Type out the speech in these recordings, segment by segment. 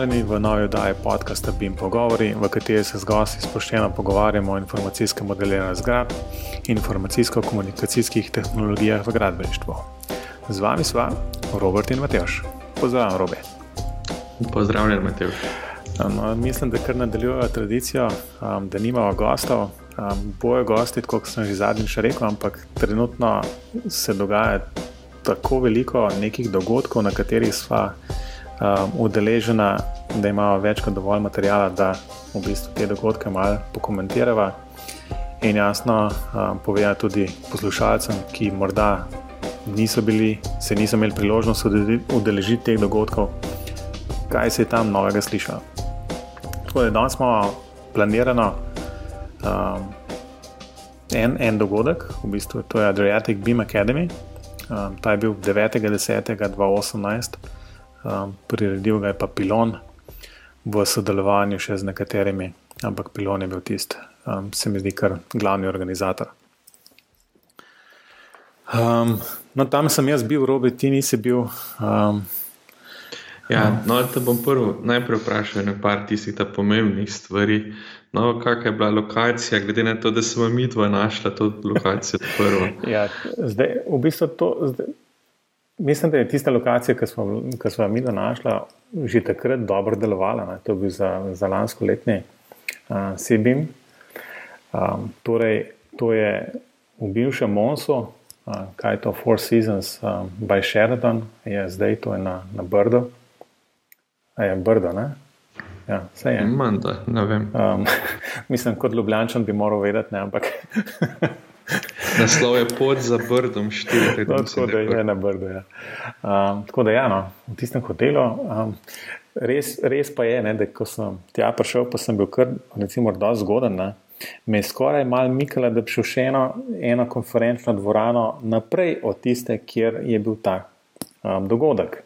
Pozdravljeni v novej oddaji podcasta BIM Pogovori, v kateri se z gosti spoštovano pogovarjamo o informacijskem modeliranju zgradb in informacijsko-komunikacijskih tehnologijah v gradbeništvu. Z vami sva Robert in Mateoš. Pozdravljen, Robe. Pozdravljen, Mateoš. No, mislim, da kar nadaljujejo tradicijo, um, da nimamo gostov. Um, bojo gosti, kot sem že zadnjič rekel, ampak trenutno se dogaja tako veliko nekih dogodkov, na katerih sva um, udeležena, da imamo več kot dovolj materijala, da v bistvu te dogodke malo pokomentiramo. In jasno, um, povedati tudi poslušalcem, ki morda niso bili, se niso imeli priložnost udeležiti teh dogodkov, kaj se je tam novega slišalo. Tako da danes smo planirano um, en, en dogodek, v bistvu to je Adriatic Beam Academy. Um, ta je bil 9.10.2018 um, priredil ga je pa Pilon v sodelovanju še z nekaterimi, ampak Pilon je bil tisti, um, se mi zdi, kar glavni organizator. Um, no, tam sem jaz bil, robi, ti nisi bil. Um, ja, no, te bom prvo najprej vprašal nekaj tistih pomembnih stvari. No, kakšna je bila lokacija, glede na to, da smo mi dva našla to lokacijo prvo? ja, zdaj, v bistvu to, zdaj, Mislim, da je tista lokacija, ki smo, ki smo mi našla, že takrat dobro delovala. Ne? To je bil za, za lansko letni uh, Sibim. Um, torej, to je v bivšem Monsu, uh, kaj je to Four Seasons um, by Sheridan, je zdaj to je na, na Brdo. A je Brdo, ne? Ja, vse je. Manda, ne vem. Um, mislim, kot Ljubljančan bi moral vedeti, ne, ampak. Naslov je pod za Brdom, štiri no, tako da je na Brdu. Ja. Um, tako da, ja, no, v tistem hotelu. Um, res, res pa je, ne, da ko sem tja prišel, pa sem bil kar, recimo, zelo zgoden. Ne. Me je skoraj malo mikala, da bi šel še eno, eno konferenčno dvorano naprej od tiste, kjer je bil ta um, dogodek.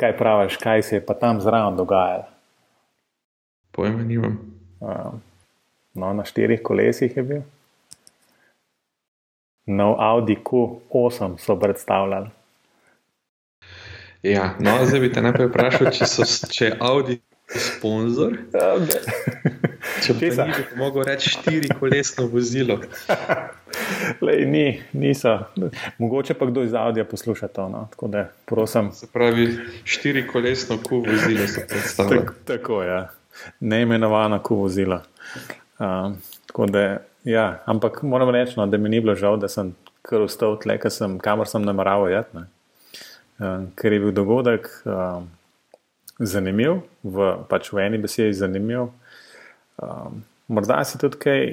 Kaj praviš, kaj se je pa tam zraven dogajalo? Pojma nimam. Um, no, na štirih kolesih je bil nov Audi Q8 so predstavljali. Ja, no, zdaj bi te najprej vprašal, če, so, če je Audi sponzor. Če bi ti lahko rekel, štiri kolesno vozilo. Lej, ni, niso. Mogoče pa kdo iz Audija posluša to. No? Tako da, prosim. Se pravi, štiri kolesno Q vozilo so predstavljali. Tak, tako je, ja. neimenovano Q vozilo. Um, tako da Ja, ampak moram reči, no, da mi ni bilo žal, da sem kar vstal tle, sem, kamor sem nameraval jeti. Uh, ker je bil dogodek uh, zanimiv, v, pač v eni besedi zanimiv. Uh, morda si tudi kaj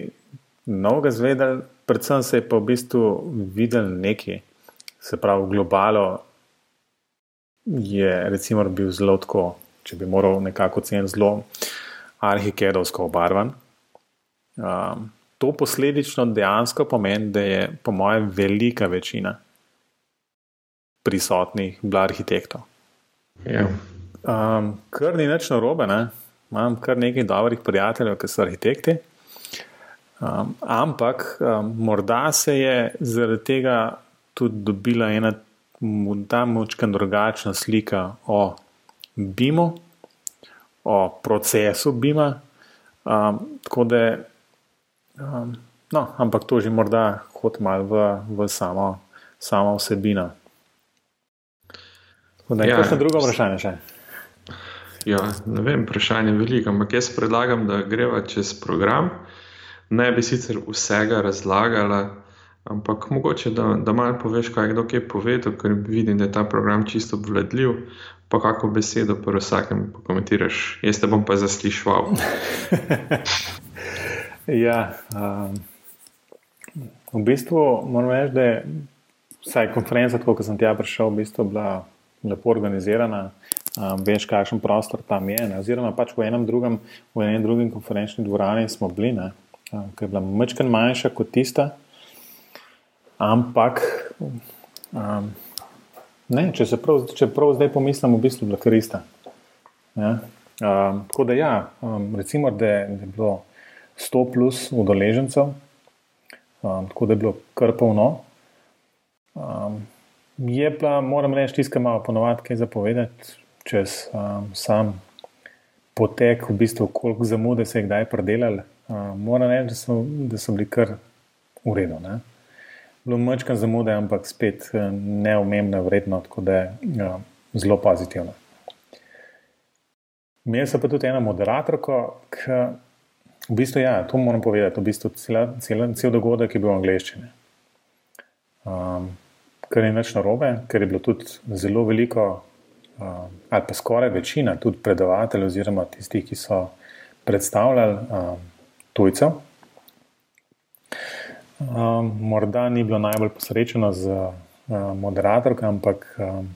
novega zvedel, predvsem se je pa v bistvu videl nekaj, se pravi, globalo je recimo bil zelo tako, če bi moral nekako ceniti, zelo arhikedovsko obarvan. Um, to posledično dejansko pomeni, da je, po mojem, velika večina prisotnih bila arhitektov. Ja. Um, kar ni več narobe, ne? imam kar nekaj dobrih prijateljev, ki so arhitekti. Um, ampak um, morda se je zaradi tega tudi dobila ena ta močka drugačna slika o BIM-u, o procesu BIM-a. Um, tako da Um, no, ampak to že morda hod malo v, v samo, samo vsebino. Da, ja, še drugo vprašanje. Še? Ja, ne vem, vprašanje je veliko, ampak jaz predlagam, da greva čez program. Ne bi sicer vsega razlagala, ampak mogoče, da, da malo poveš, kaj je kdo kaj povedal, ker vidim, da je ta program čisto obvladljiv. Pa kako besedo, pa vsakem pokomentiraš, jaz te bom pa zaslišval. Ja, um, v bistvu moram reči, da je vsaj konferenca, kot sem tja prišel, v bistvu bila lepo organizirana. Um, veš, kakšen prostor tam je. Ne? Oziroma, pač v enem drugem, v enem drugem konferenčni dvorani smo bili, um, ki je bila mečken manjša kot tista. Ampak, um, ne, če se prav, če prav zdaj pomislim, v bistvu je bila krista. Ja? Um, tako da, ja, um, recimo, da, da je bilo. 100 plus udeležencev, um, tako da je bilo kar polno. Um, je pa, moram reči, tiskam malo ponovadi kaj zapovedati čez um, sam potek, v bistvu, koliko zamude se je kdaj predelali. Uh, moram reči, da so, da so bili kar v redu. Ne? Bilo mačka zamude, ampak spet neumemna vredno, tako da je uh, zelo pozitivno. Imeli so pa tudi eno moderatorko, ki v bistvu, ja, to moram povedati, v bistvu cel, cel, cel dogodek je bil v angleščini. Um, kar je neč narobe, ker je bilo tudi zelo veliko, um, ali pa skoraj večina, tudi predavateljev, oziroma tistih, ki so predstavljali um, tujcev. Um, morda ni bilo najbolj posrečeno z uh, moderatorko, ampak um,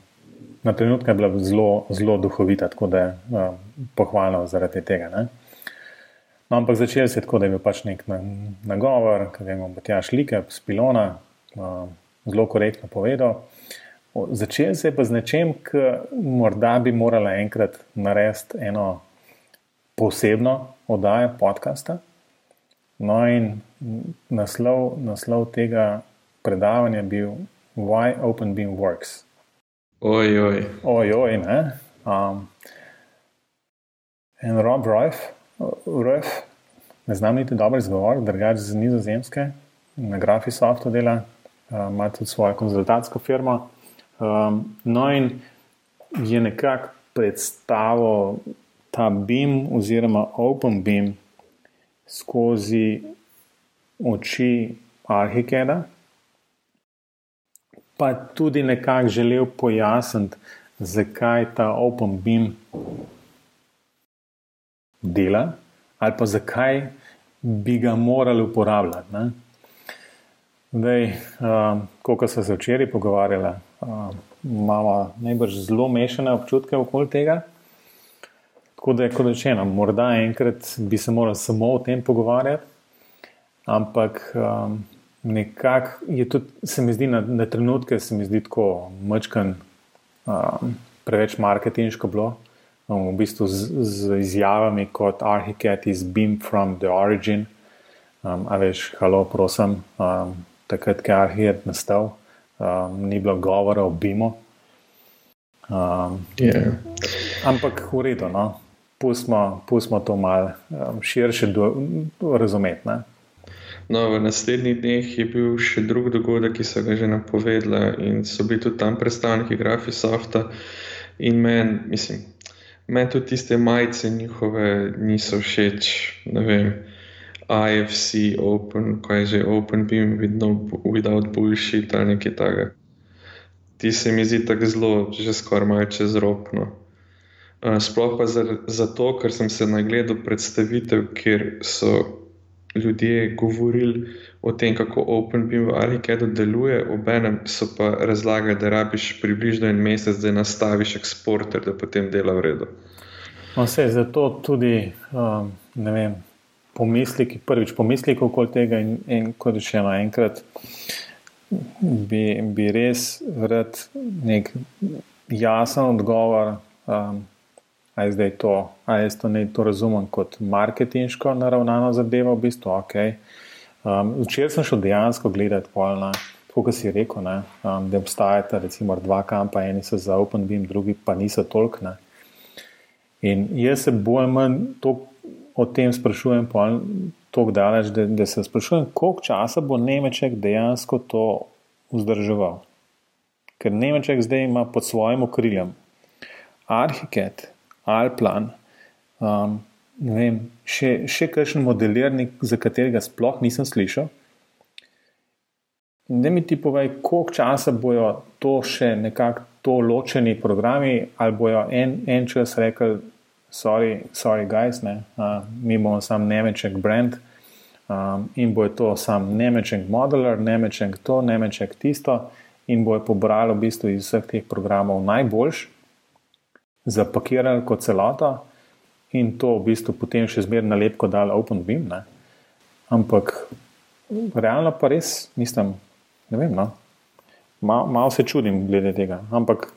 na trenutke je bila zelo, zelo duhovita, tako da je uh, pohvalno zaradi tega. Ne? No, ampak začel se je tako, da je bil pač nek nagovor, ki ga imamo tja šlike, spilona, uh, zelo korektno povedal. Začel se je pa z nečem, ki morda bi morala enkrat narediti eno posebno oddajo podcasta. No, in naslov, naslov tega predavanja je bil Why Open Beam Works. Ojoj. Ojoj, ne. Um, in Rob Ruff, Ruff, ne znam niti dobro izgovoriti, drugače z nizozemske, na Graphisoftu dela, uh, ima tudi svojo konzultantsko firmo. Um, no, in je nekako predstavil ta BIM oziroma Open BIM skozi oči Arhikeda pa tudi nekako želel pojasniti, zakaj ta Open Beam dela, ali pa zakaj bi ga morali uporabljati. Ne? Zdaj, uh, ko smo se včeraj pogovarjali, uh, imamo najbrž zelo mešane občutke okoli tega. Tako da je kot rečeno, morda enkrat bi se morali samo o tem pogovarjati, ampak um, nekako je tudi, se mi zdi, na, na trenutke se mi zdi tako mačkan, um, preveč marketinško bilo. Um, v bistvu z, z izjavami kot Arhiket iz Beam from the Origin. Um, a veš, halo, prosim, um, takrat, ko je Arhiket nastal, um, ni bilo govora o Beamu. Um, yeah. Ampak v redu, no? pustimo to malo um, širše razumeti. No, v naslednjih dneh je bil še drug dogodek, ki so ga že napovedali, in so bili tudi tam predstavniki Graphisofta. In meni, mislim, meni tudi tiste majice njihove niso všeč. Ne vem, IFC, Open, kaj je že Open Beam, vidno, without bullshit ali nekaj takega. Ti se mi zdi tako zelo, že skoraj malo čez ropno. Uh, sploh pa zato, ker sem se nagledal predstavitev, kjer so ljudje govorili o tem, kako OpenBeam v Arhikedu deluje, obenem so pa razlagali, da rabiš približno en mesec, da nastaviš eksporter, da potem dela v redu. No, vse, zato tudi um, vem, pomisliki, prvič pomisliki okoli tega, in, in kot rečeno, enkrat bi, bi res rad nek jasen odgovor. Um, Ali zdaj to, ali jaz to ne to razumem kot marketinško naravnano zadevo, v bistvu ok. Um, včeraj sem šel dejansko gledati polna, tako kot si rekel, ne, um, da obstajata recimo dva kampa, eni so za Open Beam, drugi pa niso tolkne. In jaz se bolj manj o tem sprašujem, tako daleč, da, da se sprašujem, koliko časa bo Nemček dejansko to vzdrževal. Ker Nemček zdaj ima pod svojim okriljem arhitekt, Alplan, um, vem, še, še kakšen modelirnik, za katerega sploh nisem slišal. Ne mi ti povej, koliko časa bojo to še nekako to ločeni programi, ali bojo en, en čas rekli, sorry, sorry guys, ne, uh, mi bomo sam nemeček brand um, in bojo to sam nemeček modeler, nemeček to, nemeček tisto in bojo pobrali v bistvu iz vseh teh programov najboljši zapakirali kot celota in to v bistvu potem še zmeraj nalepko dali OpenBeam. Ne? Ampak realno pa res, mislim, ne vem. No? Malo mal se čudim glede tega. Ampak.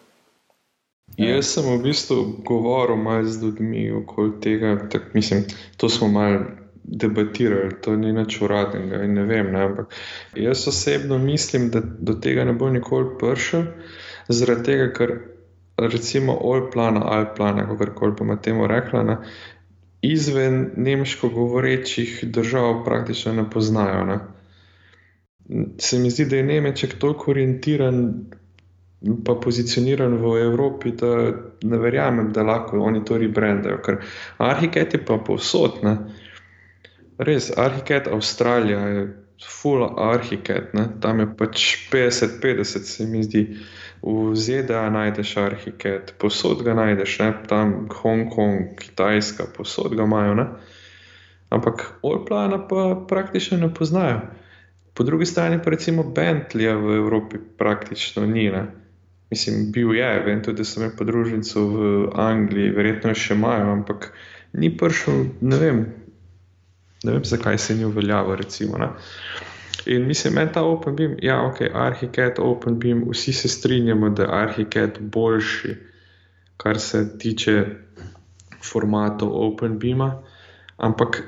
Ja. Jaz sem v bistvu govoril malo z ljudmi okoli tega, tak, mislim, to smo malo debatirali, to ni nič uradnega in ne vem. Ne, ampak jaz osebno mislim, da do tega ne bo nikoli prišel, zaradi tega, ker recimo Olplana, Alplana, kako koli bomo temu rekli, izven nemško govorečih držav praktično ne poznajo. Ne? Se mi zdi, da je Nemček toliko orientiran pa pozicioniran v Evropi, da ne verjamem, da lahko oni to rebrandajo. Ker arhiket je pa povsod. Ne? Res, arhiket Avstralija je full arhiket, ne? tam je pač 50-50, se mi zdi. V ZDA najdeš arhiket, posod ga najdeš, ne? tam Hongkong, Kitajska, posod ga imajo. Ne? Ampak Olplana pa praktično ne poznajo. Po drugi strani pa recimo Bentley v Evropi praktično ni. Ne? Mislim, bil je, vem tudi, da sem imel podružnico v Angliji, verjetno še imajo, ampak ni prišel, ne vem, ne vem zakaj se ni uveljavil. Recimo, In mislim, meni ta OpenBeam, ja, ok, Arhiket, OpenBeam, vsi se strinjamo, da je Arhiket boljši, kar se tiče formatov OpenBeama, ampak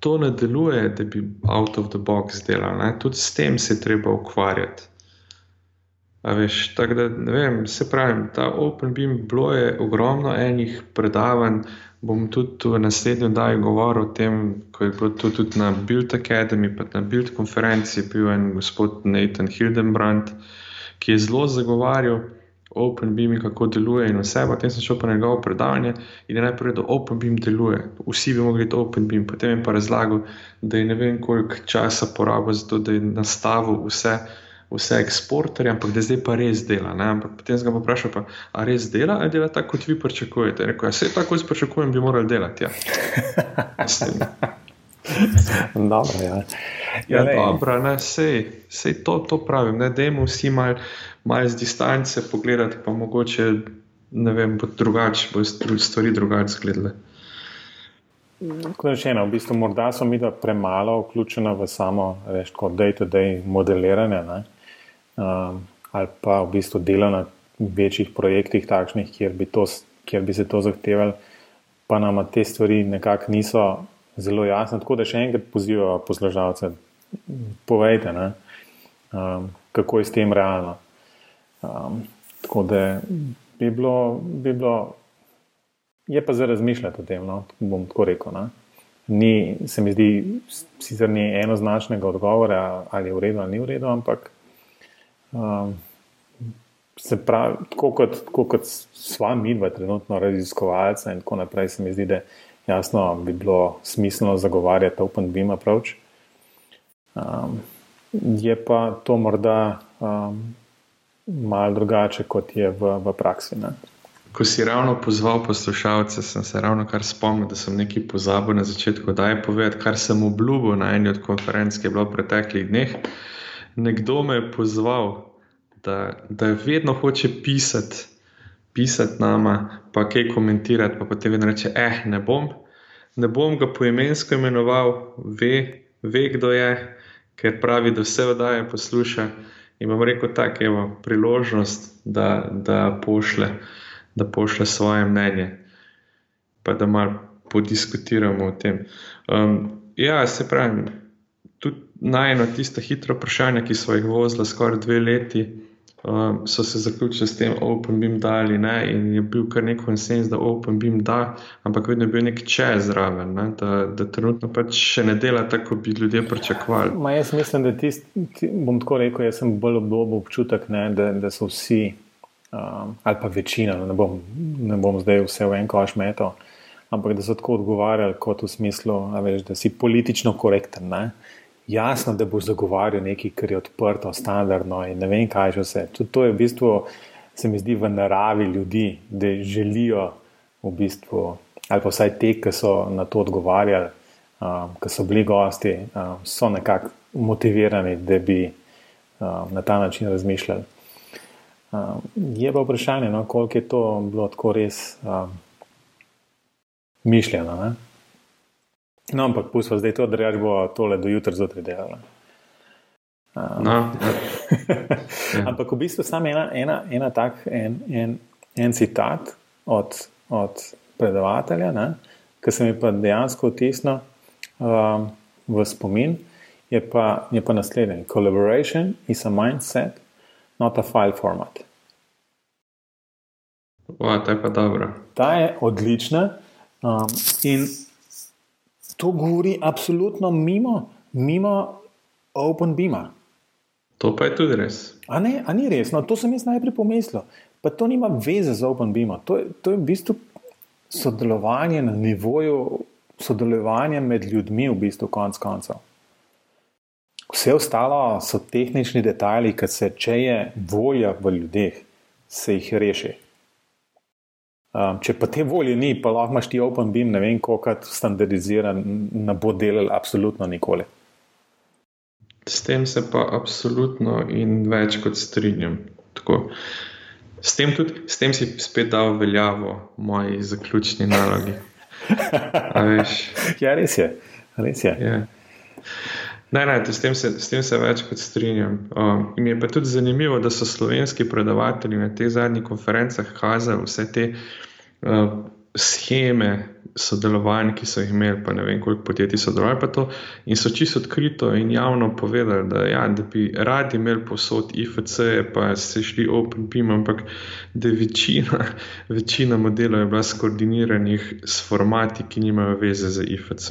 to ne deluje, da bi out of the box delal, tudi s tem se treba ukvarjati. Veš, tako da, ne vem, se pravi, ta OpenBeam bilo je ogromno enih predavanj. Bom tudi v naslednjem daju govoril o tem, ko je bilo to tudi na Build Academy, pa na Build konferenci, bil en gospod Nathan Hildenbrand, ki je zelo zagovarjal OpenBeam in kako deluje in vse. Potem sem šel pa na njegovo predavanje in je najprej, da OpenBeam deluje. Vsi bi mogli to OpenBeam, potem je pa razlagal, da je ne vem koliko časa porabil za to, da je nastavil vse vse eksporterje, ampak da zdaj pa res dela. Ne? Ampak potem sem ga vprašal, pa, a res dela, ali dela tako, kot vi pričakujete. Rekel je, ja, vse tako jaz pričakujem, bi morali delati. Ja. dobro, ja. Ja, ja, dobro, ne, sej, sej to, to pravim. Ne, dajmo vsi malo mal z distance pogledati, pa mogoče ne vem, bo drugače, bo stvari drugače izgledale. Kot rečeno, v bistvu morda so mi premalo vključena v samo, veš, kot day-to-day modeliranje. Ne? Um, ali pa v bistvu dela na večjih projektih, takšnih, kjer bi, to, kjer bi se to zahtevali, pa nam te stvari nekako niso zelo jasne. Tako da še enkrat pozivajo poslušalce, povejte, um, kako je s tem realno. Um, tako da bi bilo, bi bilo, je pa za razmišljati o tem, no? bom tako rekel. Ne? Ni, se mi zdi, sicer ni enoznačnega odgovora, ali je v redu ali ni v redu, ampak Um, se pravi, tako kot, tako kot sva midva, trenutno raziskovalca in tako naprej, se mi zdi, da jasno bi bilo smiselno zagovarjati Open Beam approach. Um, je pa to morda um, malo drugače, kot je v, v praksi. Ne? Ko si ravno pozval poslušalce, sem se ravno kar spomnil, da sem nekaj pozabil na začetku, da je povedati, kar sem obljubil na eni od konferenc, ki je bilo v preteklih dneh nekdo me je pozval, da, da vedno hoče pisati, pisati nama, pa kaj komentirati, pa potem vedno reče: Eh, ne bom, ne bom ga poimensko imenoval, ve, ve, kdo je, ker pravi, da vse vdaje posluša. In bom rekel, tako je priložnost, da, da, pošle, da pošle svoje mnenje, pa da malo podiskutiramo o tem. Um, ja, se pravi, najno tiste hitre vprašanja, ki so jih vozili skoraj dve leti, um, so se zaključili s tem, da OpenBeam da ali ne. In je bil kar nek konsens, da OpenBeam da, ampak vedno je bil nek čez zraven, ne? da, da trenutno pač še ne dela tako, kot bi ljudje pričakovali. Ma jaz mislim, da tist, ti, bom tako rekel, jaz sem bolj obdobo občutek, ne, da, da so vsi. Um, ali pa večina, ne bom, ne bom zdaj vse v en koš metal, ampak da so tako odgovarjali, kot v smislu, veš, da si politično korekten. Ne? Jasno, da boš zagovarjal nekaj, kar je odprto, standardno in ne vem, kaj že vse. Tudi to je v bistvu, se mi zdi, v naravi ljudi, da želijo v bistvu, ali pa vsaj te, ki so na to odgovarjali, um, ki so bili gosti, um, so nekako motivirani, da bi um, na ta način razmišljali. Um, je pa vprašanje, no, koliko je to bilo tako res um, mišljeno. Ne? No, ampak pustimo zdaj to, da reč bo tole do jutra zjutraj delalo. Um, no. ampak v bistvu samo ena, ena, ena tak, en, en, en citat od, od predavatelja, ki se mi pa dejansko vtisnil um, v spomin, je pa, je pa naslednji: Collaboration is a mindset, not a file format. Wow, ta je pa dobra. Ta je odlična. Um, in to govori absolutno mimo, mimo Open Beama. To pa je tudi res. A, ne, a ni res, no, to sem jaz najprej pomislil. Pa to nima veze z Open Beama. To, to je v bistvu sodelovanje na nivoju, sodelovanje med ljudmi, v bistvu konc koncev. Vse ostalo so tehnični detajli, ki se, če je volja v ljudeh, se jih reši. Um, če pa te volje ni, pa lahko imaš ti Open Beam, ne vem, koliko standardiziran, ne bo delal absolutno nikoli. S tem se pa absolutno in več kot strinjam. Tako. S tem, tudi, s tem si spet dal veljavo moji zaključni nalogi. ja, res je. Res je. Ja. Ne, ne, s tem, se, s tem se več kot strinjam. Um, je pa tudi zanimivo, da so slovenski predavatelji na teh zadnjih konferencah kazali vse te uh, scheme sodelovanj, ki so jih imeli, pa ne vem, koliko podjetij sodelovali pa to. In so čisto odkrito in javno povedali, da, ja, da bi radi imeli posod IFC, pa se šli OpenPim, ampak da je večina, večina modelov je bila skoordiniranih s formati, ki nimajo veze z IFC.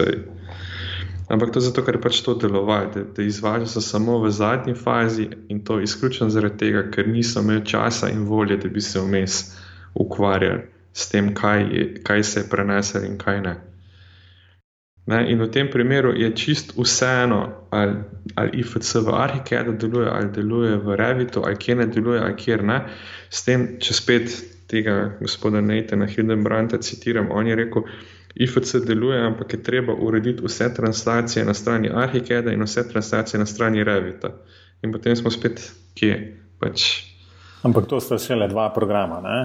Ampak to je zato, ker pač to delovalo, da, da izvažajo se samo v zadnji fazi in to izključno zaradi tega, ker niso imeli časa in volje, da bi se vmes ukvarjali s tem, kaj, je, kaj se je prenesel in kaj ne. ne. In v tem primeru je čist vseeno, ali, ali IFC v Arhikedu deluje, ali deluje v Revitu, ali kje ne deluje, ali kjer ne. S tem, če spet tega gospoda Neitena Hildenbranta citiram, on je rekel, IFC deluje, ampak je treba urediti vse translacije na strani Arhikeda in vse translacije na strani Revita. In potem smo spet kje. Pač. Ampak to sta še le dva programa. Ne?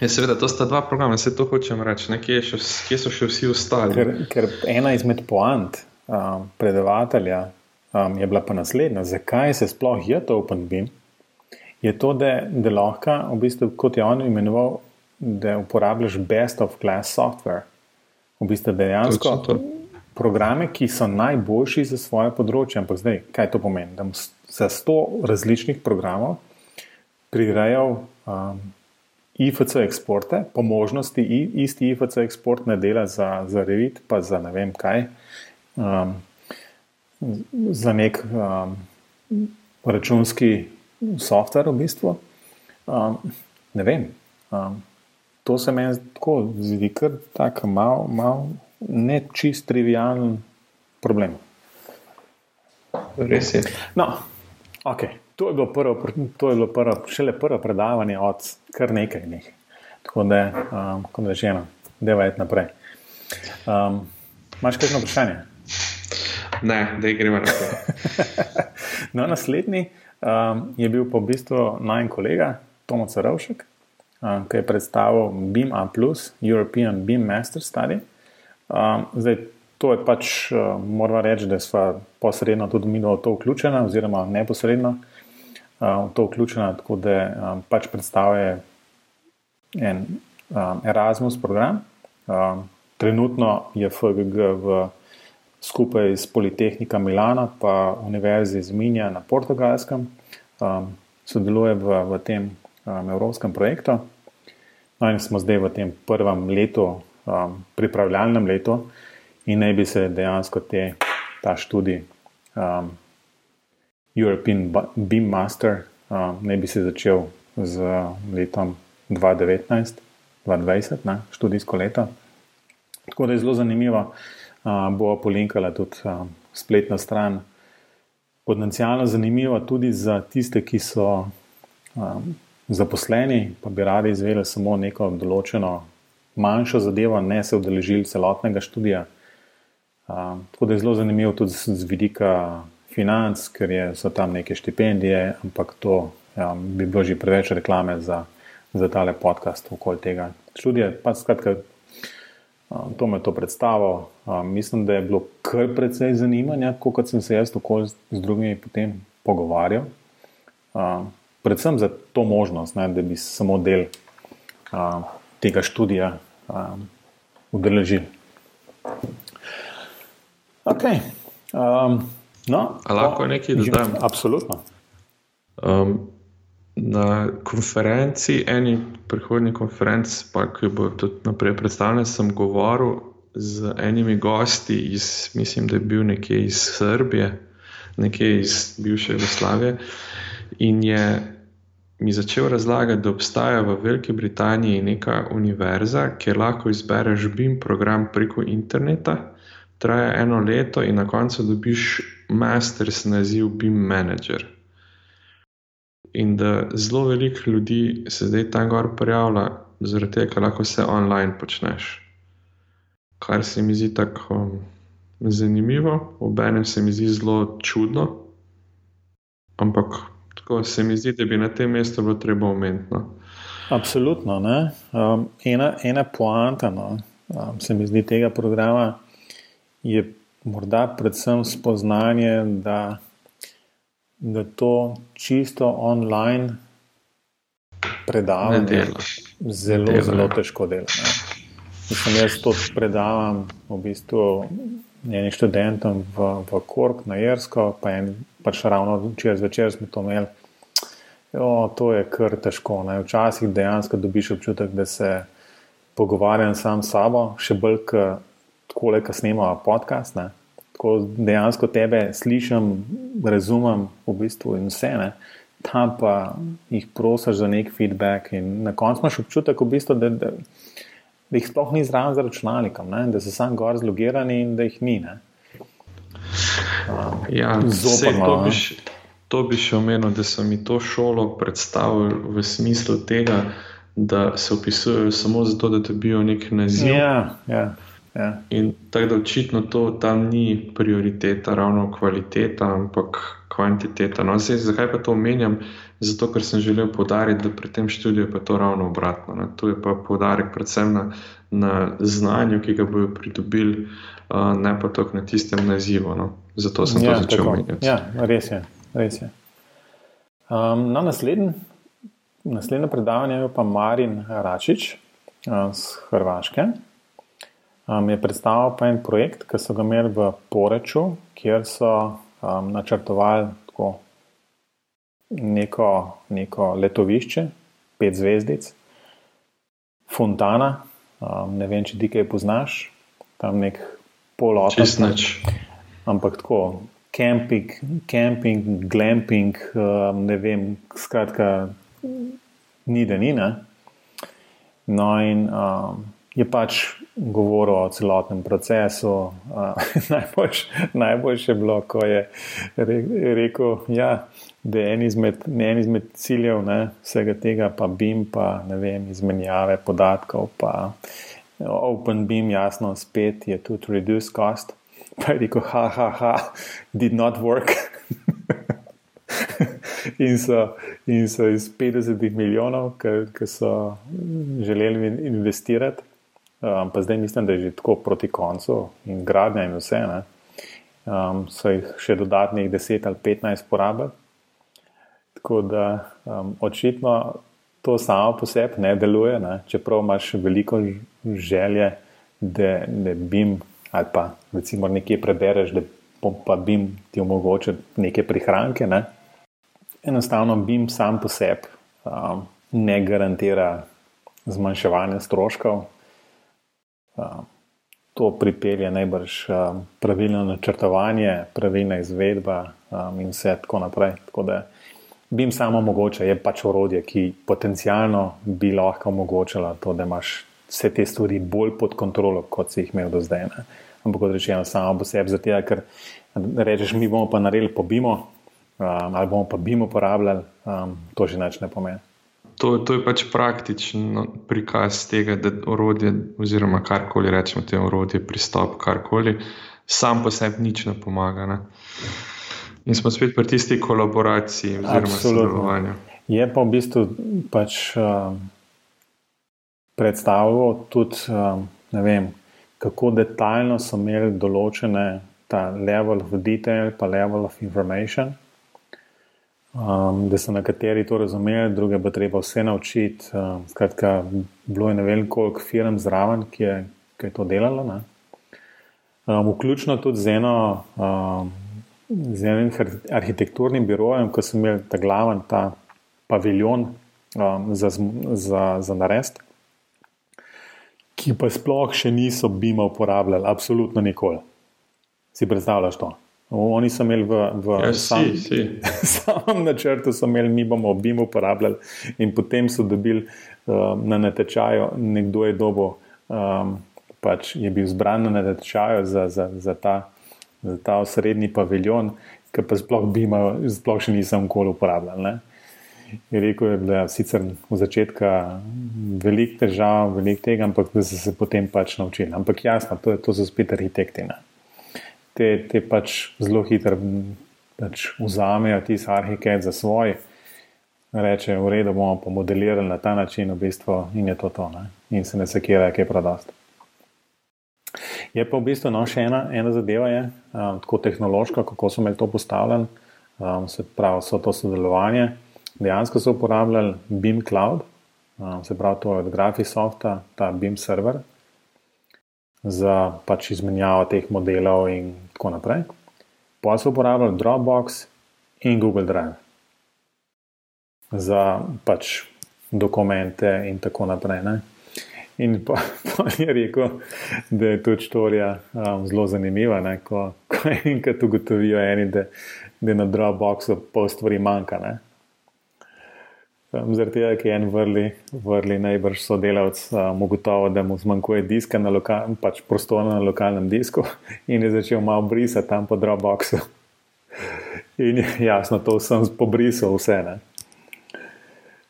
Je, ja, seveda, to sta dva programa, vse to hočem reči. Kje, še, kje so še vsi ostali? Ker, ker ena izmed poant um, predavatelja um, je bila pa naslednja. Zakaj se sploh je to OpenBeam? Je to, da, da lahko, v bistvu, kot je on imenoval, da uporabljaš best of class software v bistvu dejansko programe, ki so najboljši za svoje področje. Ampak zdaj, kaj to pomeni? Da za sto različnih programov prirejal um, IFC eksporte, po možnosti isti IFC eksport ne dela za, za Revit, pa za ne vem kaj, um, za nek um, računski softver v bistvu. Um, ne vem. Um, to se meni tako zdi, kar tako malo, mal, ne čist trivialen problem. Res je. No, ok. To je bilo prvo, to je bilo prvo, šele prvo predavanje od kar nekaj njih. Tako da, um, kot rečeno, deva je naprej. Um, Máš kakšno vprašanje? Ne, da gremo naprej. no, naslednji um, je bil v bistvu najen kolega Tomo Carovšek ki je predstavil BIM A, European BIM Master Study. Zdaj, to je pač, moramo reči, da smo posredno tudi mi v to vključeni, oziroma neposredno v to vključeni, tako da pač predstavlja en Erasmus program. Trenutno je FGG v, skupaj s Politehnika Milana in Univerzi iz Minja na Portugalskem, sodeluje v, v tem um, evropskem projektu. No, in smo zdaj v tem prvem letu, um, pripravljalnem letu, in naj bi se dejansko te, ta študij um, European Beam Master um, naj bi se začel z letom 2019-2020, študijsko leto. Tako da je zelo zanimivo. Uh, bo polinkala tudi um, spletna stran. Potencijalno zanimivo tudi za tiste, ki so um, zaposleni, pa bi radi izvedeli samo neko določeno manjšo zadevo, ne se udeležili celotnega študija. Uh, tako da je zelo zanimivo tudi z, vidika financ, ker je, so tam neke štipendije, ampak to ja, bi bilo že preveč reklame za, za tale podcast okoli tega študija. Pa skratka, uh, to me to predstavo. Uh, mislim, da je bilo kar precej zanimanja, kot sem se jaz tako z, drugimi potem pogovarjal. Uh, predvsem za to možnost, ne, da bi samo del a, tega študija udeležili. Okay. Um, no, lahko nekaj dodam? Absolutno. Um, na konferenci, eni prihodnji konferenci, pa ki bo tudi naprej predstavljen, sem govoril z enimi gosti, iz, mislim, da je bil nekje iz Srbije, nekje iz bivše Jugoslavije, in je mi začel razlagati, da obstaja v Veliki Britaniji neka univerza, kjer lahko izbereš BIM program preko interneta, traja eno leto in na koncu dobiš master's naziv BIM manager. In da zelo veliko ljudi se zdaj tam gor prijavlja, zaradi tega, ker lahko vse online počneš kar se mi zdi tako um, zanimivo, obenem se mi zdi zelo čudno. Ampak tako se mi zdi, da bi na tem mestu bilo treba omeniti. No. Absolutno. Um, ena ena poanta, no, um, se mi zdi tega programa, je morda predvsem spoznanje, da, da to čisto online predavanje zelo, zelo težko dela. Ne. Mislim, jaz to predavam v bistvu enim študentom v, v Kork na Jersko, pa je pač ravno včeraj zvečer smo to imeli. Jo, to je kar težko. Ne? Včasih dejansko dobiš občutek, da se pogovarjam sam s sabo, še bolj tako, da snemamo podcast. Ne? Tako dejansko tebe slišim, razumem v bistvu in vse. Ne? Tam pa jih prosiš za nek feedback, in na koncu imaš občutek, v bistvu, da, da, da jih sploh ni zraven za računalnikom, ne? da so sam gor zlogirani in da jih ni. Um, ja, zoprno, to, bi še, to bi še omenil, da so mi to šolo predstavili v smislu tega, da se opisujejo samo zato, da dobijo nek naziv. Ja, ja. Ja. In tako da očitno to tam ni prioriteta, ravno kvaliteta, ampak kvantiteta. No, zdaj, zakaj pa to omenjam? Zato, ker sem želel podariti, da pri tem študiju je to ravno obratno. Ne. Tu je pa podarek predvsem na, na znanju, ki ga bodo pridobili, uh, ne pa tako na tistem nazivu. No. Zato sem ja, to začel omenjati. Ja, res je. Res je. Um, na naslednje, naslednje predavanje je pa Marin Račič uh, z Hrvaške. Um, je predstavil pa en projekt, ki so ga imeli v Poreču, kjer so um, načrtovali tako neko, neko letovišče, pet zvezdic, Fontana, um, ne vem, če ti kaj poznaš, tam nek polotok. Ampak tako, camping, camping glamping, um, ne vem, skratka, ni da ni. Ne? No, in um, je pač govoril o celotnem procesu. Uh, najboljše najboljš je bilo, ko je rekel, ja, da je en izmed, en izmed ciljev ne, vsega tega, pa BIM, pa ne vem, izmenjave podatkov, pa Open BIM, jasno, spet je tudi reduce cost. Pa je rekel, ha, ha, ha, did not work. in, so, in so iz 50 milijonov, ki so želeli investirati, um, pa zdaj mislim, da je že tako proti koncu in gradnja in vse, ne, um, so jih še dodatnih 10 ali 15 porabili. Tako da um, očitno to samo po sebi ne deluje, ne? čeprav imaš veliko želje, da, da bim ali pa recimo nekaj prebereš, da pa bim ti omogoča neke prihranke. Ne? Enostavno bim sam po sebi um, ne garantira zmanjševanja stroškov. Um, to pripelje najbrž um, pravilno načrtovanje, pravilna izvedba um, in vse tako naprej. Tako da, BIM samo omogoča, je pač orodje, ki potencialno bi lahko omogočalo to, da imaš vse te stvari bolj pod kontrolo, kot si jih imel do zdaj. Ne? Ampak kot rečeno, samo po sebi, zato ker rečeš, mi bomo pa naredili po BIM-u um, ali bomo pa BIM uporabljali, um, to že neč ne pomeni. To, to je pač praktičen prikaz tega, da orodje, oziroma karkoli rečemo, te orodje, pristop, karkoli, sam po sebi nič ne pomaga. Ne? In smo spet pri tisti kolaboraciji, oziroma sodelovanju. Je pa v bistvu pač, uh, predstavljal tudi, uh, vem, kako detaljno so imeli določene ta level of detail, pa level of information. Um, da so nekateri to razumeli, druge pa treba vse naučiti. Um, skratka, bilo je ne vem, koliko firm zraven, ki je, ki je to delalo. Um, vključno tudi z eno. Um, z enim arhitekturnim birojem, ko sem imel ta glaven, ta paviljon um, za, za, za narest. ki pa sploh še niso bima uporabljali, absolutno nikoli. Si predstavljaš to? Oni so imeli v, v Ja, sam, si, si. samem načrtu, so imeli, mi bomo BIM uporabljali, in potem so dobili um, na natečaju, nekdo je dobo, um, pač je bil zbran na natečaju za, za, za, ta, ta osrednji paviljon, ki pa sploh BIM-a, sploh še nisem nikoli uporabljal. Ne? Je rekel, da je sicer v začetku veliko težav, veliko tega, ampak da so se potem pač naučili. Ampak jasno, to, to so spet arhitekti. Ne? Te, te pač zelo hitro pač vzamejo tisti arhitekt za svoj, reče, v redu bomo pomodelirali na ta način, v bistvu, in je to to, ne? in se ne sekira, ki je prodost. Je pa v bistvu no, še ena, ena zadeva, je, um, tako tehnološka, kako so imeli to postavljeno, um, se pravi, so to sodelovanje. Dejansko so uporabljali BIM Cloud, um, se pravi, to je od Graphisofta, ta BIM server, za pač izmenjavo teh modelov in tako naprej. Pa so uporabljali Dropbox in Google Drive za pač dokumente in tako naprej. Ne? In pa, pa je rekel, da je to štorija um, zelo zanimiva, ne? ko, ko enkrat ugotovijo eni, da, da na Dropboxu pol stvari manjka. Ne? Um, Zaradi tega, ker je en vrli, vrli najbrž sodelavec um, ugotovil, da mu zmanjkuje diska na lokalnem, pač prostora na lokalnem disku in je začel malo brisati tam po Dropboxu. In jasno, to sem pobrisal vse. Ne?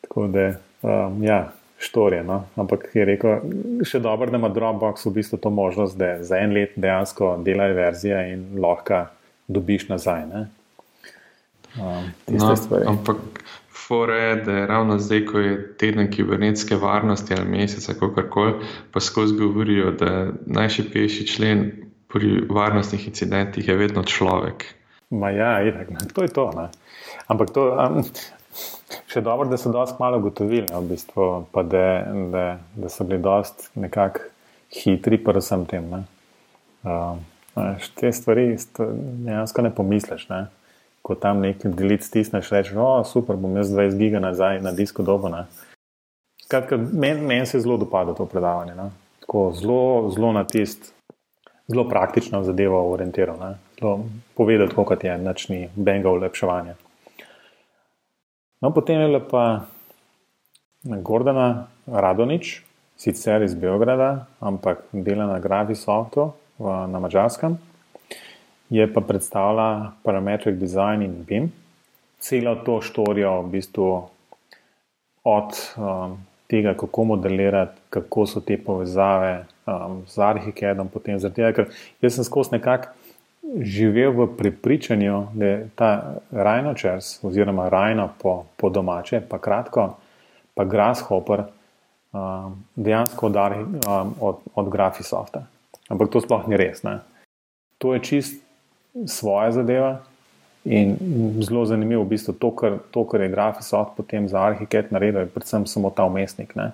Tako da, um, ja, štorje. No? Ampak je rekel, še dobro, da ima Dropbox v bistvu to možnost, da za en let dejansko delajo verzije in lahko dobiš nazaj. Ne? Um, No, stvari. ampak fora je, da je ravno zdaj, ko je teden kibernetske varnosti ali mesec, kako koli, pa skozi govorijo, da najšipkejši člen pri varnostnih incidentih je vedno človek. Ma ja, itak, to je to. Ne. Ampak to um, še dobro, da so dosti malo ugotovili, ne, v bistvu, pa da, da, da so bili dosti nekako hitri pri vsem tem. Ne. Veš, te stvari dejansko ne pomisliš. Ne. Ko tam nekaj delic stisneš, rečeš, o, super, bom jaz 20 giga nazaj na disko dobo. ne." Skratka, meni men se je zelo dopadlo to predavanje. Ne. Tako zelo, zelo na tist, zelo praktično zadevo orientiral. ne. Zelo povedati, kot je, nič ni benga ulepševanja. No, potem je bila pa Gordana Radonič, sicer iz Beograda, ampak dela na Graphisoftu v- na Mačarskem, je pa predstavila Parametric Design in BIM. Celo to štorijo v bistvu od um, tega, kako modelirati, kako so te povezave um, z Arhicadom, potem zaradi tega, ker jaz sem skozi nekako živel v prepričanju, da je ta Rhinochers, oziroma Rhino po, po domače, pa kratko, pa Grasshopper, um, dejansko od, Arhi, um, od, od Graphisofta. Ampak to sploh ni res. Ne? To je čist svoja zadeva in zelo zanimivo, v bistvu to, kar, to, kar je Graphisoft potem za Arhicad naredil, je predvsem samo ta umestnik, ne?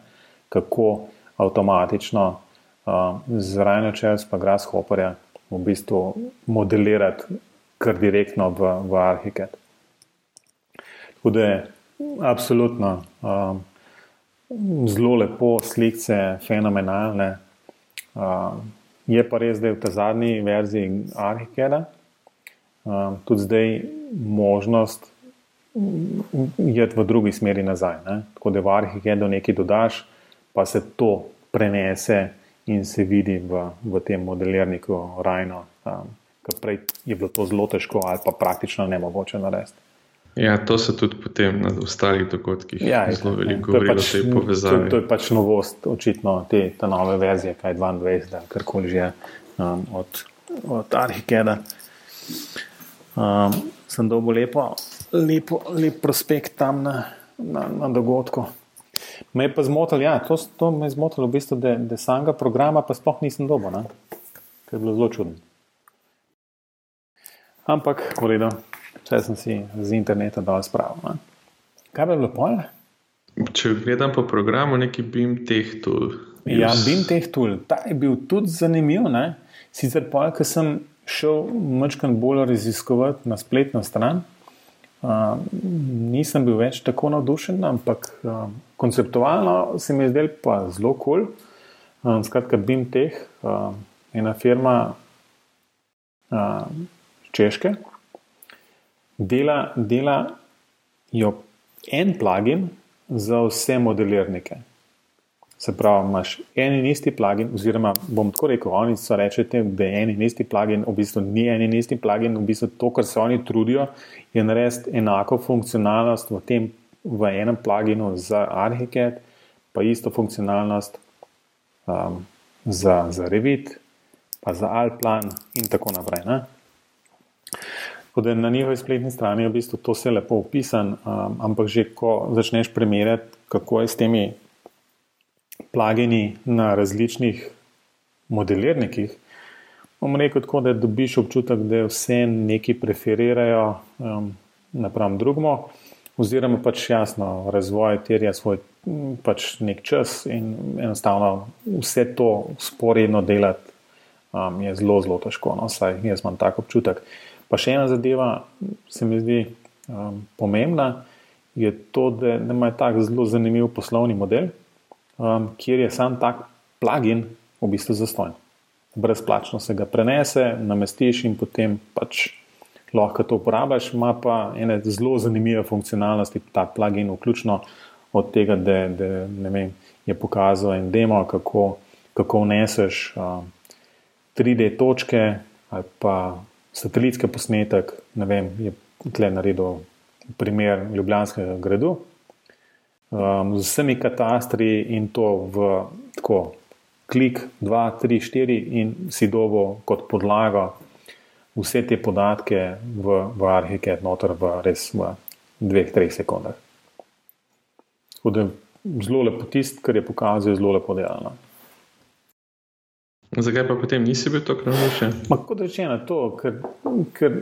kako avtomatično uh, z Rhinochers pa Grasshopperja v bistvu modelirati kar direktno v, v Arhicad. Tako da je absolutno um, zelo lepo, slikce, fenomenalne. Um, je pa res, da je v tej zadnji verziji Arhicada um, tudi zdaj možnost iti v drugi smeri nazaj. Ne? Tako da v Arhicadu nekaj dodaš, pa se to prenese in se vidi v, v tem modelirniku Rajno. Um, ker prej je bilo to zelo težko ali pa praktično nemogoče narediti. Ja, to se tudi potem na ostalih dogodkih Ja, zelo itak, ne. veliko To je govori o pač- tej To, povezavi. to je pač novost, očitno te, te nove verzije, kaj 22, da karkoli že je, um, od, od Arhikeda. Um, sem dobil lepo, lepo, lep prospekt tam na, na, na dogodku. Me je pa zmotil, ja, to, to me je zmotilo, v bistvu, da, da samega programa pa sploh nisem dobil, ne? ker je bilo zelo čudno. Ampak, v redu, vse sem si z interneta dal spravil. ne. Kaj bi bilo pol? Če gledam po programu, neki BIM teh tool. Ja, BIM teh tool, ta je bil tudi zanimiv. Ne? Sicer pa, ko sem šel malo bolj raziskovati na spletno stran, uh, nisem bil več tako navdušen, ampak uh, konceptualno se mi je zdel pa zelo kul. Cool. Um, skratka, BIM-Tech, um, ena firma um, Češke, dela, dela jo en plagin za vse modelirnike. Se pravi, imaš en in isti plagin, oziroma bom tako rekel, oni so rečete, da je en in isti plagin, v bistvu ni en in isti plagin, v bistvu to, kar se oni trudijo, je narediti enako funkcionalnost v, tem, v enem plaginu za Arhicad, pa isto funkcionalnost um, za, za Revit, pa za Alplan in tako naprej. Ne? Tako da na njihovi spletni strani je v bistvu to vse lepo opisano, um, ampak že ko začneš primerjati, kako je s temi plagini na različnih modelirnikih, bom rekel tako, da dobiš občutek, da vse neki preferirajo um, napram drugmu, oziroma pač jasno, razvoj terja svoj pač nek čas in enostavno vse to sporedno delati um, je zelo, zelo težko. No? Saj jaz imam tak občutek. Pa še ena zadeva, se mi zdi um, pomembna, je to, da ima tako zelo zanimiv poslovni model, um, kjer je sam tak plagin v bistvu zastojen. Brezplačno se ga prenese, namestiš in potem pač lahko to uporabiš. Ma pa ene zelo zanimive funkcionalnosti, ta plagin, vključno od tega, da, da vem, je pokazal en demo, kako, kako vneseš um, 3D točke ali pa satelitski posnetek, ne vem, je tle naredil primer Ljubljanskega gradu. Um, z vsemi katastri in to v tako klik 2, 3, 4 in si dobo kot podlago vse te podatke v, v Arhiket noter v res v 2-3 sekundah. Zelo lepo tist, kar je pokazal, zelo lepo delano. Zakaj pa potem nisi bil tako navdušen? Kot rečeno, to, ker, ker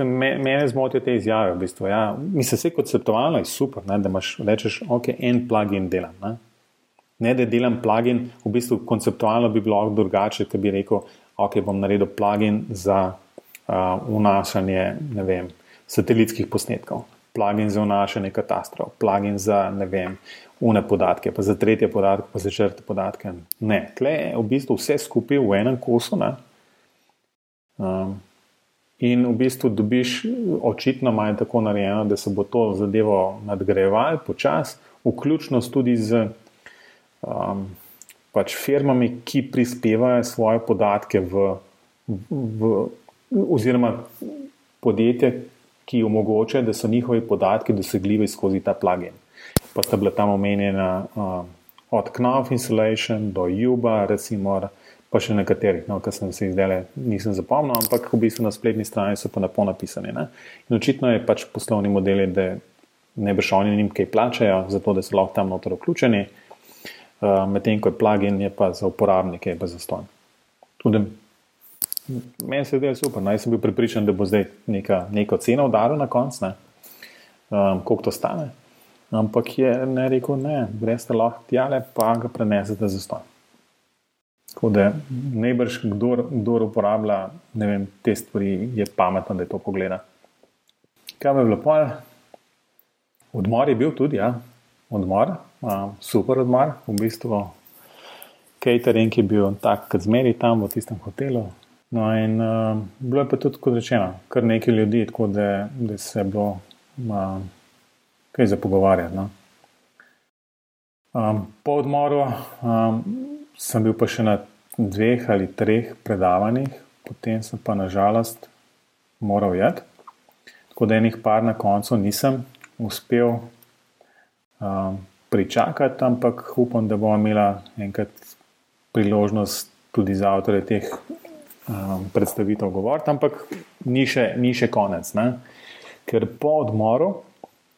se me, mene zmotijo te izjave. V bistvu, ja. Mislim, da je konceptualno je super, ne, da imaš rečeš, ok, en plugin delam. Ne. ne, da delam plugin, v bistvu konceptualno bi bilo drugače, ker bi rekel, ok, bom naredil plugin za uh, vnašanje vem, satelitskih posnetkov, plugin za vnašanje katastrov, plugin za ne vem une podatke, pa za tretje podatke, pa za črte podatke. Ne, tle je v bistvu vse skupaj v enem kosu. Um, in v bistvu dobiš, očitno imajo tako narejeno, da se bo to zadevo nadgrajevalo počasi, vključno tudi z um, pač firmami, ki prispevajo svoje podatke v, v oziroma podjetje, ki omogočajo, da so njihovi podatki dosegljivi skozi ta plagin pa sta bila tam omenjena uh, od Knauf Insulation do Juba, recimo, pa še nekaterih, no, ki sem se jih zdaj nisem zapomnil, ampak v bistvu na spletni strani so pa napo napisani. Ne? In očitno je pač poslovni model, da ne brž oni njim kaj plačajo, zato da so lahko tam noter vključeni, uh, medtem ko je plugin, je pa za uporabnike, je pa za ston. Tudi meni se zdi super, naj no, sem bil pripričan, da bo zdaj neka, neko ceno udaril na koncu, um, koliko to stane. Ampak je ne rekel, ne, greste lahko tjale, pa ga prenesete za ston. Tako da najbrž, kdo, kdo uporablja vem, te stvari, je pametno, da je to pogleda. Kaj je bilo pol? Odmor je bil tudi, ja, odmor, a, super odmor, v bistvu. Catering je bil tak, kot zmeri tam v tistem hotelu. No, in uh, bilo je pa tudi, kot rečeno, kar nekaj ljudi, tako da, da se je bilo. Uh, kaj za pogovarjati. No? Um, po odmoru um, sem bil pa še na dveh ali treh predavanjih, potem sem pa nažalost moral jeti. Tako da enih par na koncu nisem uspel um, pričakati, ampak upam, da bomo imeli enkrat priložnost tudi za avtore teh um, predstavitev govoriti, ampak ni še, ni še konec. Ne? Ker po odmoru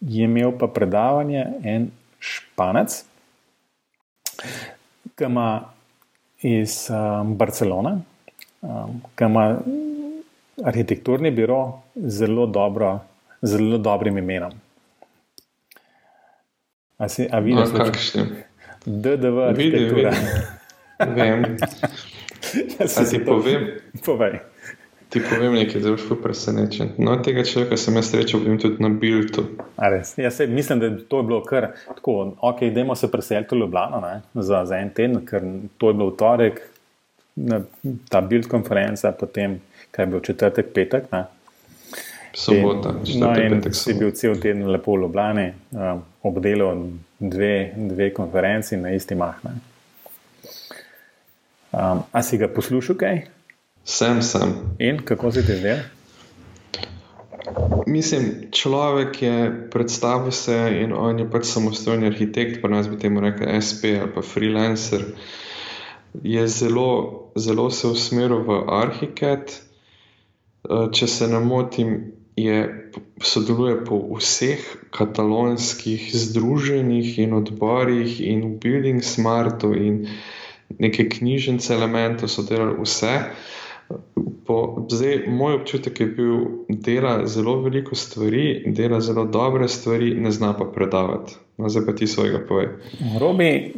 je imel pa predavanje en španec, ima iz um, Barcelone, um, ki ima arhitekturni biro zelo, dobro, zelo dobrim imenom. A si, a vidiš, no, kakšni? DDV, arhitektura. Vem. Ja, si ti povem. Povej. Ti povem nekaj, zelo šlo presenečen. No, tega človeka sem jaz srečal, vem tudi na Biltu. Ja, se, mislim, da to je bilo kar tako. Ok, idemo se preseliti v Ljubljano ne, za, za en teden, ker to je bilo v torek, na, ta Bilt konferenca, potem kaj je bil četrtek, petek. Ne. Sobota, no, in si bil cel teden lepo v Ljubljani, um, obdelal dve, dve konferenci na isti mah. Um, a si ga poslušal kaj? Sem, sem. In kako se ti zdi? Mislim, človek je predstavil se in on je pač samostojni arhitekt, pa nas bi temu rekel SP ali pa freelancer. Je zelo, zelo se usmeril v arhitekt. Eh, če se ne motim, je sodeluje po vseh katalonskih združenjih in odborih in v Building Smartu in neke knjižnice elementov so delali vse. Po, zdaj, moj občutek je bil, da dela zelo veliko stvari, dela zelo dobre stvari, ne zna pa predavati. No, zdaj pa ti svojega pove. Robi,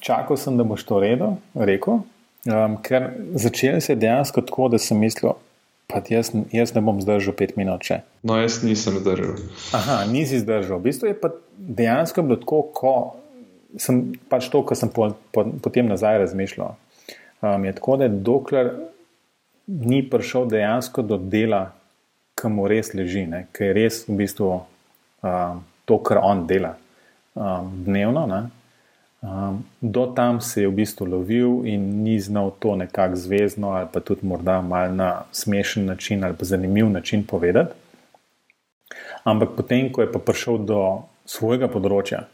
čakal sem, da boš to redo, rekel, um, ker začel se dejansko tako, da sem mislil, da jaz, jaz ne bom zdržal pet minut. Še. No, jaz nisem zdržal. Aha, nisi zdržal. V bistvu je pa dejansko bilo tako, ko sem pač to, kar sem po, po, potem nazaj razmišljal. Um, je tako, da dokler ni prišel dejansko do dela, ki mu res leži, ki je res v bistvu um, to, kar on dela um, dnevno. Um, do tam se je v bistvu lovil in ni znal to nekako zvezno ali pa tudi morda malo na smešen način ali pa zanimiv način povedati. Ampak potem, ko je pa prišel do svojega področja,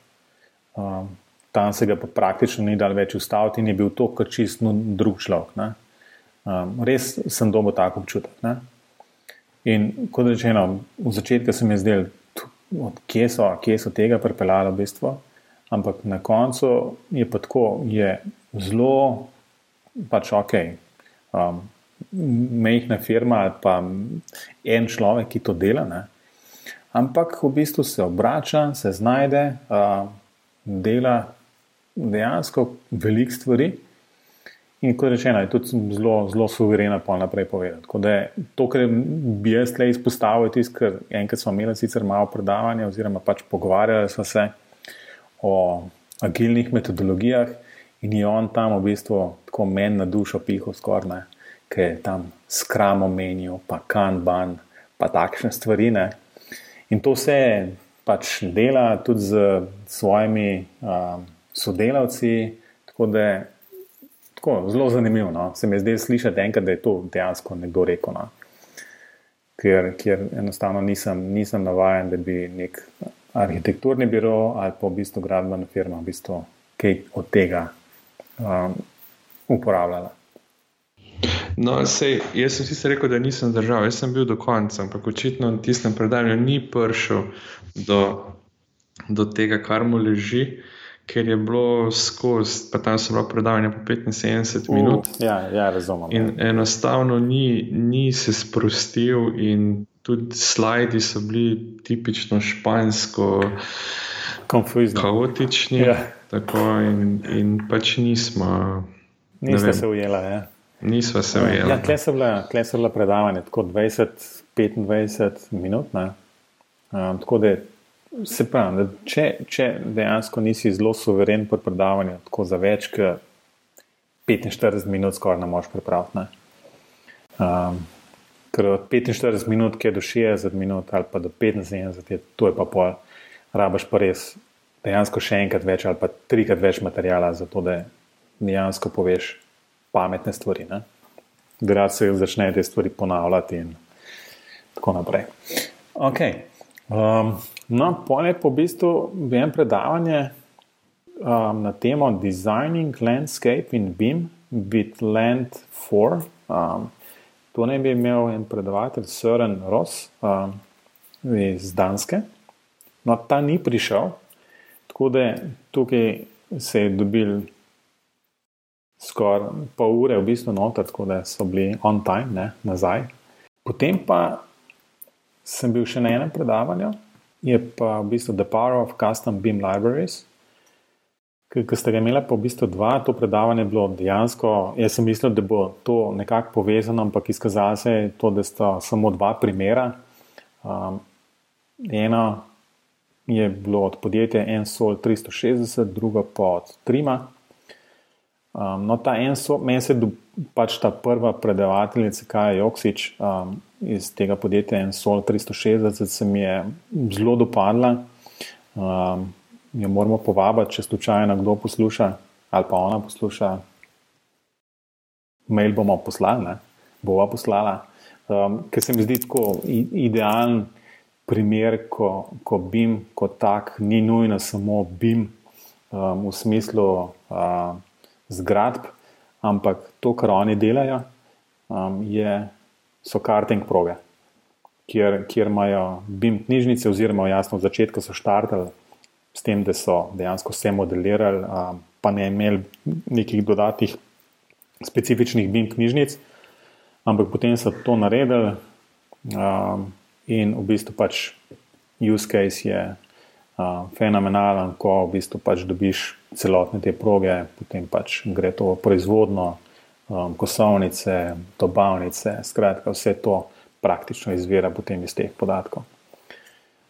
um, tam se ga pa praktično ni dal več ustaviti in je bil to, kar čist drug človek. Ne? Um, res sem dobil tako občutek. Ne? In kot rečeno, v začetku se mi je zdelo, kje so, kje so tega pripeljali v bistvu, ampak na koncu je pa tako, je zelo pač ok. Um, Mejna firma ali pa en človek, ki to dela, ne? ampak v bistvu se obrača, se znajde, uh, dela dejansko veliko stvari. In kot rečeno, je tudi zelo, zelo suverena pa naprej povedati. To, kar bi jaz le izpostavil, je tisto, ker enkrat smo imeli sicer malo predavanja, oziroma pač pogovarjali smo se o agilnih metodologijah in je on tam v bistvu tako meni na dušo pihal skoraj, ki je tam skramo menil, pa kanban, pa takšne stvari. Ne. In to vse pač dela tudi z svojimi uh, sodelavci, tako da tako, zelo zanimivo. No? Se mi je zdelo slišati enkrat, da je to dejansko nekdo rekel. No? Ker, ker enostavno nisem, nisem navaden, da bi nek arhitekturni biro ali pa v bistvu gradbena firma v bistvu kaj od tega um, uporabljala. No, sej, jaz sem sicer rekel, da nisem držal, jaz sem bil do konca, ampak očitno v tistem predavanju ni prišel do, do tega, kar mu leži. Ker je bilo skozi, pa tam so bila predavanja po 75 minut. Uh, ja, ja, razumem. In ja. enostavno ni, ni se sprostil, in tudi slidi so bili tipično špansko, Confusno. kaotični. Ja. Tako, in, in pač nismo. Niste se ujela. Ja. Nismo se ujeli. Ja, tle so bila predavanja, tako 20-25 minut. Um, tako da Se pravi, če, če dejansko nisi zelo suveren pri predavanju, tako za več kot 45 minut, skoraj ne moreš pripraviti. Um, ker od 45 minut, ki je do 60 minut, ali pa do 75, je, to je pa pol, rabaš pa res dejansko še enkrat več ali pa trikrat več materijala, zato da dejansko poveš pametne stvari. Da se začne te stvari ponavljati in tako naprej. Okay. Um, No, Pone po bistvu vem predavanje um, na temo Designing Landscape in BIM with Land 4. Um, to ne bi imel en predavatelj Søren Ross um, iz Danske. No, ta ni prišel, tako da tukaj se je dobil skoraj pol ure, v bistvu noter, tako da so bili on time, ne, nazaj. Potem pa sem bil še na enem predavanju je pa v bistvu The Power of Custom Beam Libraries. Ker ste ga imeli po v bistvu dva, to predavanje je bilo dejansko, jaz sem mislil, da bo to nekako povezano, ampak izkazalo se je to, da sta samo dva primera. Um, eno je bilo od podjetja Ensol 360, druga pa od Trima. Um, no, ta Ensol, meni se je pač ta prva predavateljica, kaj je Joksič um, iz tega podjetja Ensol 360, se mi je zelo dopadla. Um, jo moramo povabiti, če slučajno kdo posluša ali pa ona posluša. Mail bomo poslali, ne? bova poslala. Um, ker se mi zdi tako idealen primer, ko, ko BIM kot tak ni nujno samo BIM um, v smislu uh, zgradb, ampak to, kar oni delajo, um, je, so karting proge, kjer, kjer imajo BIM knjižnice, oziroma jasno, v začetku so štartali s tem, da so dejansko vse modelirali, um, pa ne imeli nekih dodatnih specifičnih BIM knjižnic, ampak potem so to naredili um, in v bistvu pač use case je uh, fenomenalen, ko v bistvu pač dobiš celotne te proge, potem pač gre to proizvodno, um, kosovnice, dobavnice, skratka, vse to praktično izvira potem iz teh podatkov.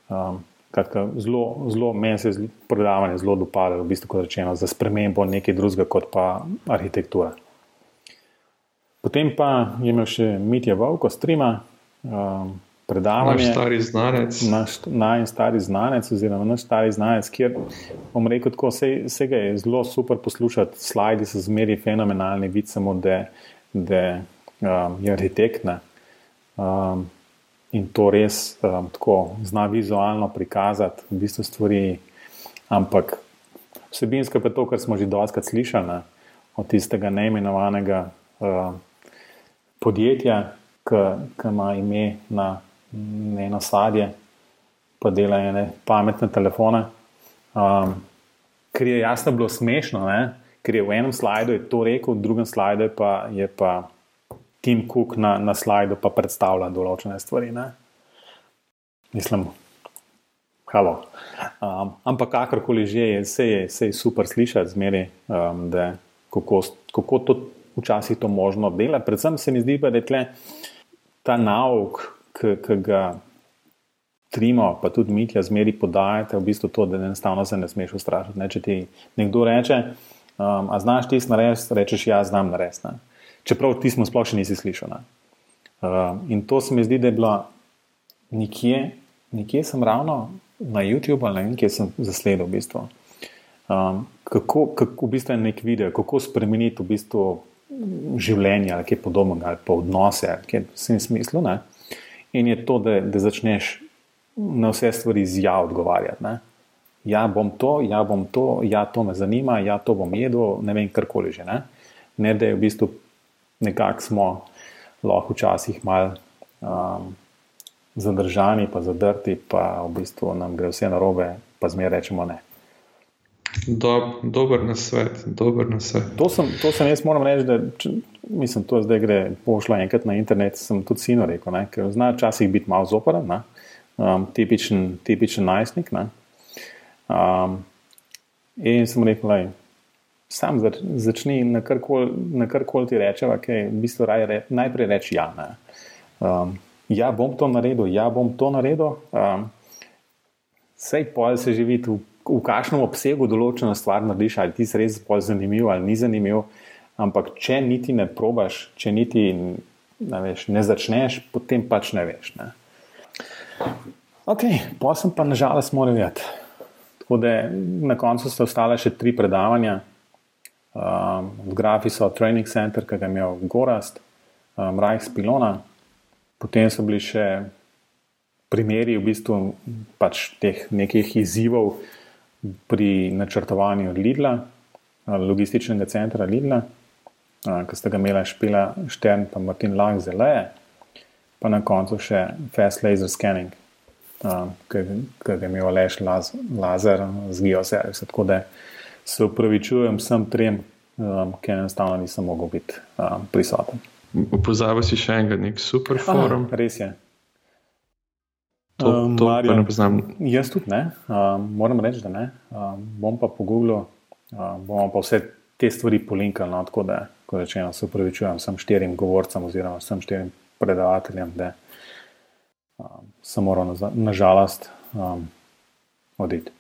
Um, Kratka, zelo, zelo, meni se je predavanje zelo dopadlo, v bistvu, kot rečeno, za spremembo nekaj drugega kot pa arhitektura. Potem pa je imel še Mitja Vovko, strima, um, predavanje. Naš stari znanec. Naš najstarejši znanec, oziroma naš stari znanec, kjer bom rekel, tako vse ga je zelo super poslušati, slajdi so zmeri fenomenalni, vidi samo, da, da um, je arhitekt. Um, in to res um, tako zna vizualno prikazati, v bistvu stvari. Ampak vsebinsko je to, kar smo že doskrat slišali ne, od tistega neimenovanega uh, podjetja, ki ima ime na eno sadje, pa dela ene pametne telefone. Um, ker je jasno bilo smešno, ne, ker je v enem slajdu to rekel, v drugem slajdu pa je pa. Tim Cook na, na slajdu pa predstavlja določene stvari. Ne? Mislim, halo. Um, ampak kakorkoli že je, se je, se je super slišati, zmeri, um, da kako, kako to včasih to možno dela. Predvsem se mi zdi, da je ta nauk, ki ga trimo, pa tudi mi, ki zmeri podajate, v bistvu to, da enostavno se ne smeš ustrašiti. Ne? Če ti nekdo reče, um, a znaš ti narediti, rečeš, ja, znam narediti čeprav ti smo sploh še nisi slišal. Uh, in to se mi zdi, da je bilo nekje, nekje sem ravno na YouTubu ali nekje sem zasledil v bistvu. Um, kako, kako v bistvu je nek video, kako spremeniti v bistvu življenje ali kaj podobnega, ali pa odnose, ki je v tem smislu. Ne? In je to, da, da začneš na vse stvari z ja odgovarjati. Ne? Ja, bom to, ja, bom to, ja, to me zanima, ja, to bom jedel, ne vem, karkoli že. Ne? ne, da je v bistvu nekako smo lahko včasih malo um, zadržani, pa zadrti, pa v bistvu nam gre vse na robe, pa zmeraj rečemo ne. Do, dober na svet, dober na svet. To sem, to sem jaz moram reči, da če, mislim, to zdaj gre pošla enkrat na internet, sem tudi sino rekel, ne, ker zna včasih biti malo zoporen, um, tipičen, tipičen najstnik. Um, in sem rekel, da sam začni na kar ti reče, ki je v bistvu re, najprej reči ja. Um, ja, bom to naredil, ja, bom to naredil. Um, sej pol se živi v, v kakšnem obsegu določena stvar narediš, ali ti se res pol zanimiv ali ni zanimiv. Ampak če niti ne probaš, če niti ne, veš, ne začneš, potem pač ne veš. Ne. Ok, pa sem pa nažalost moral vedeti. Tako da na koncu so ostale še tri predavanja, Um, v grafi so Training Center, ki ga je imel Gorast, um, Rajk Spilona, potem so bili še primeri v bistvu pač teh nekih izzivov pri načrtovanju Lidla, uh, logističnega centra Lidla, uh, ki sta ga imela Špila Štern in Martin Lang zele, pa na koncu še Fast Laser Scanning, uh, ki ga je imel Leš Lazer z Geoservice se upravičujem vsem trem, um, ki enostavno nisem mogel biti um, prisoten. Pozabil si še enega, nek super forum. Aha, res je. To, to um, Marijo, ne poznam. Jaz tudi ne, um, moram reči, da ne. Um, bom pa pogooglil uh, bomo pa vse te stvari polinkali. No, tako da, ko rečeno, se upravičujem vsem štirim govorcem oziroma vsem štirim predavateljem, da um, sem moral nažalost na um, oditi.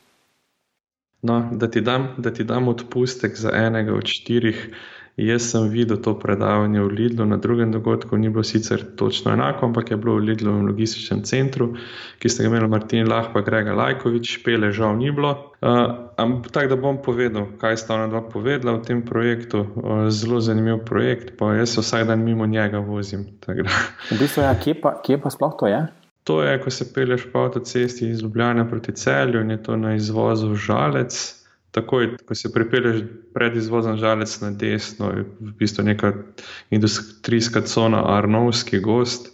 No, da, ti dam, da ti dam odpustek za enega od štirih. Jaz sem videl to predavanje v Lidlu na drugem dogodku, ni bilo sicer točno enako, ampak je bilo v Lidlu v logističnem centru, ki ste ga imeli Martin Lah, pa Grega Lajkovič, pele žal ni bilo. Uh, ampak tako da bom povedal, kaj sta ona dva povedala v tem projektu. Uh, zelo zanimiv projekt, pa jaz se vsak dan mimo njega vozim. V bistvu, ja, kje, pa, kje pa sploh to je? To je, ko se peleš po avtocesti iz Ljubljana proti celju in je to na izvozu žalec takoj, ko se pripelješ pred izvozom žalec na desno, je v bistvu neka industrijska cona, Arnovski gost.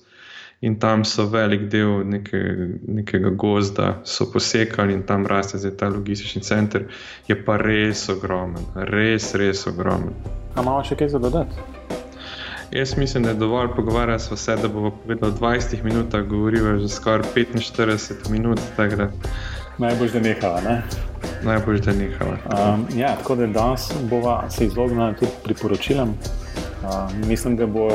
In tam so velik del neke, nekega gozda, so posekali in tam raste zdaj ta logistični center. Je pa res ogromen, res, res ogromen. Kaj imamo še kaj za dodati? Jaz mislim, da je dovolj pogovarjati se, da bomo povedali 20 minut, govorimo že skoraj 45 minut. Najbolj že nehala, ne? najbolj zanihalo. Um, ja, tako da danes bomo se izognili tudi priporočilom. Um, mislim, da bo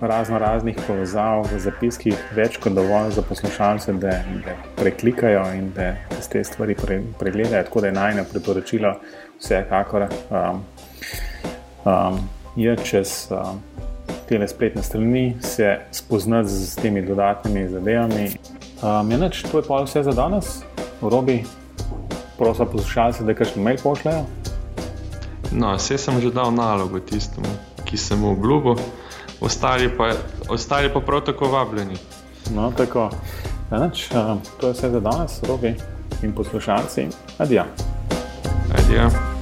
razno raznih povezav v zapiskih več kot dovolj za poslušalce, da, da preklikajo in da te stvari pre, pregledajo. Tako da je najno priporočilo vsekakor. Um, um, je čez um, te spletne strani se spoznati z temi dodatnimi zadevami. Um, je neč, to je pa vse za danes, robi prosim poslušalce, da kakšen mail pošljajo? No, vse sem že dal nalogo tistemu, ki sem mu obljubil, ostali pa, ostali pa prav tako vabljeni. No, tako. Enač, to je vse za danes, robi in poslušalci. Adijo. Adijo.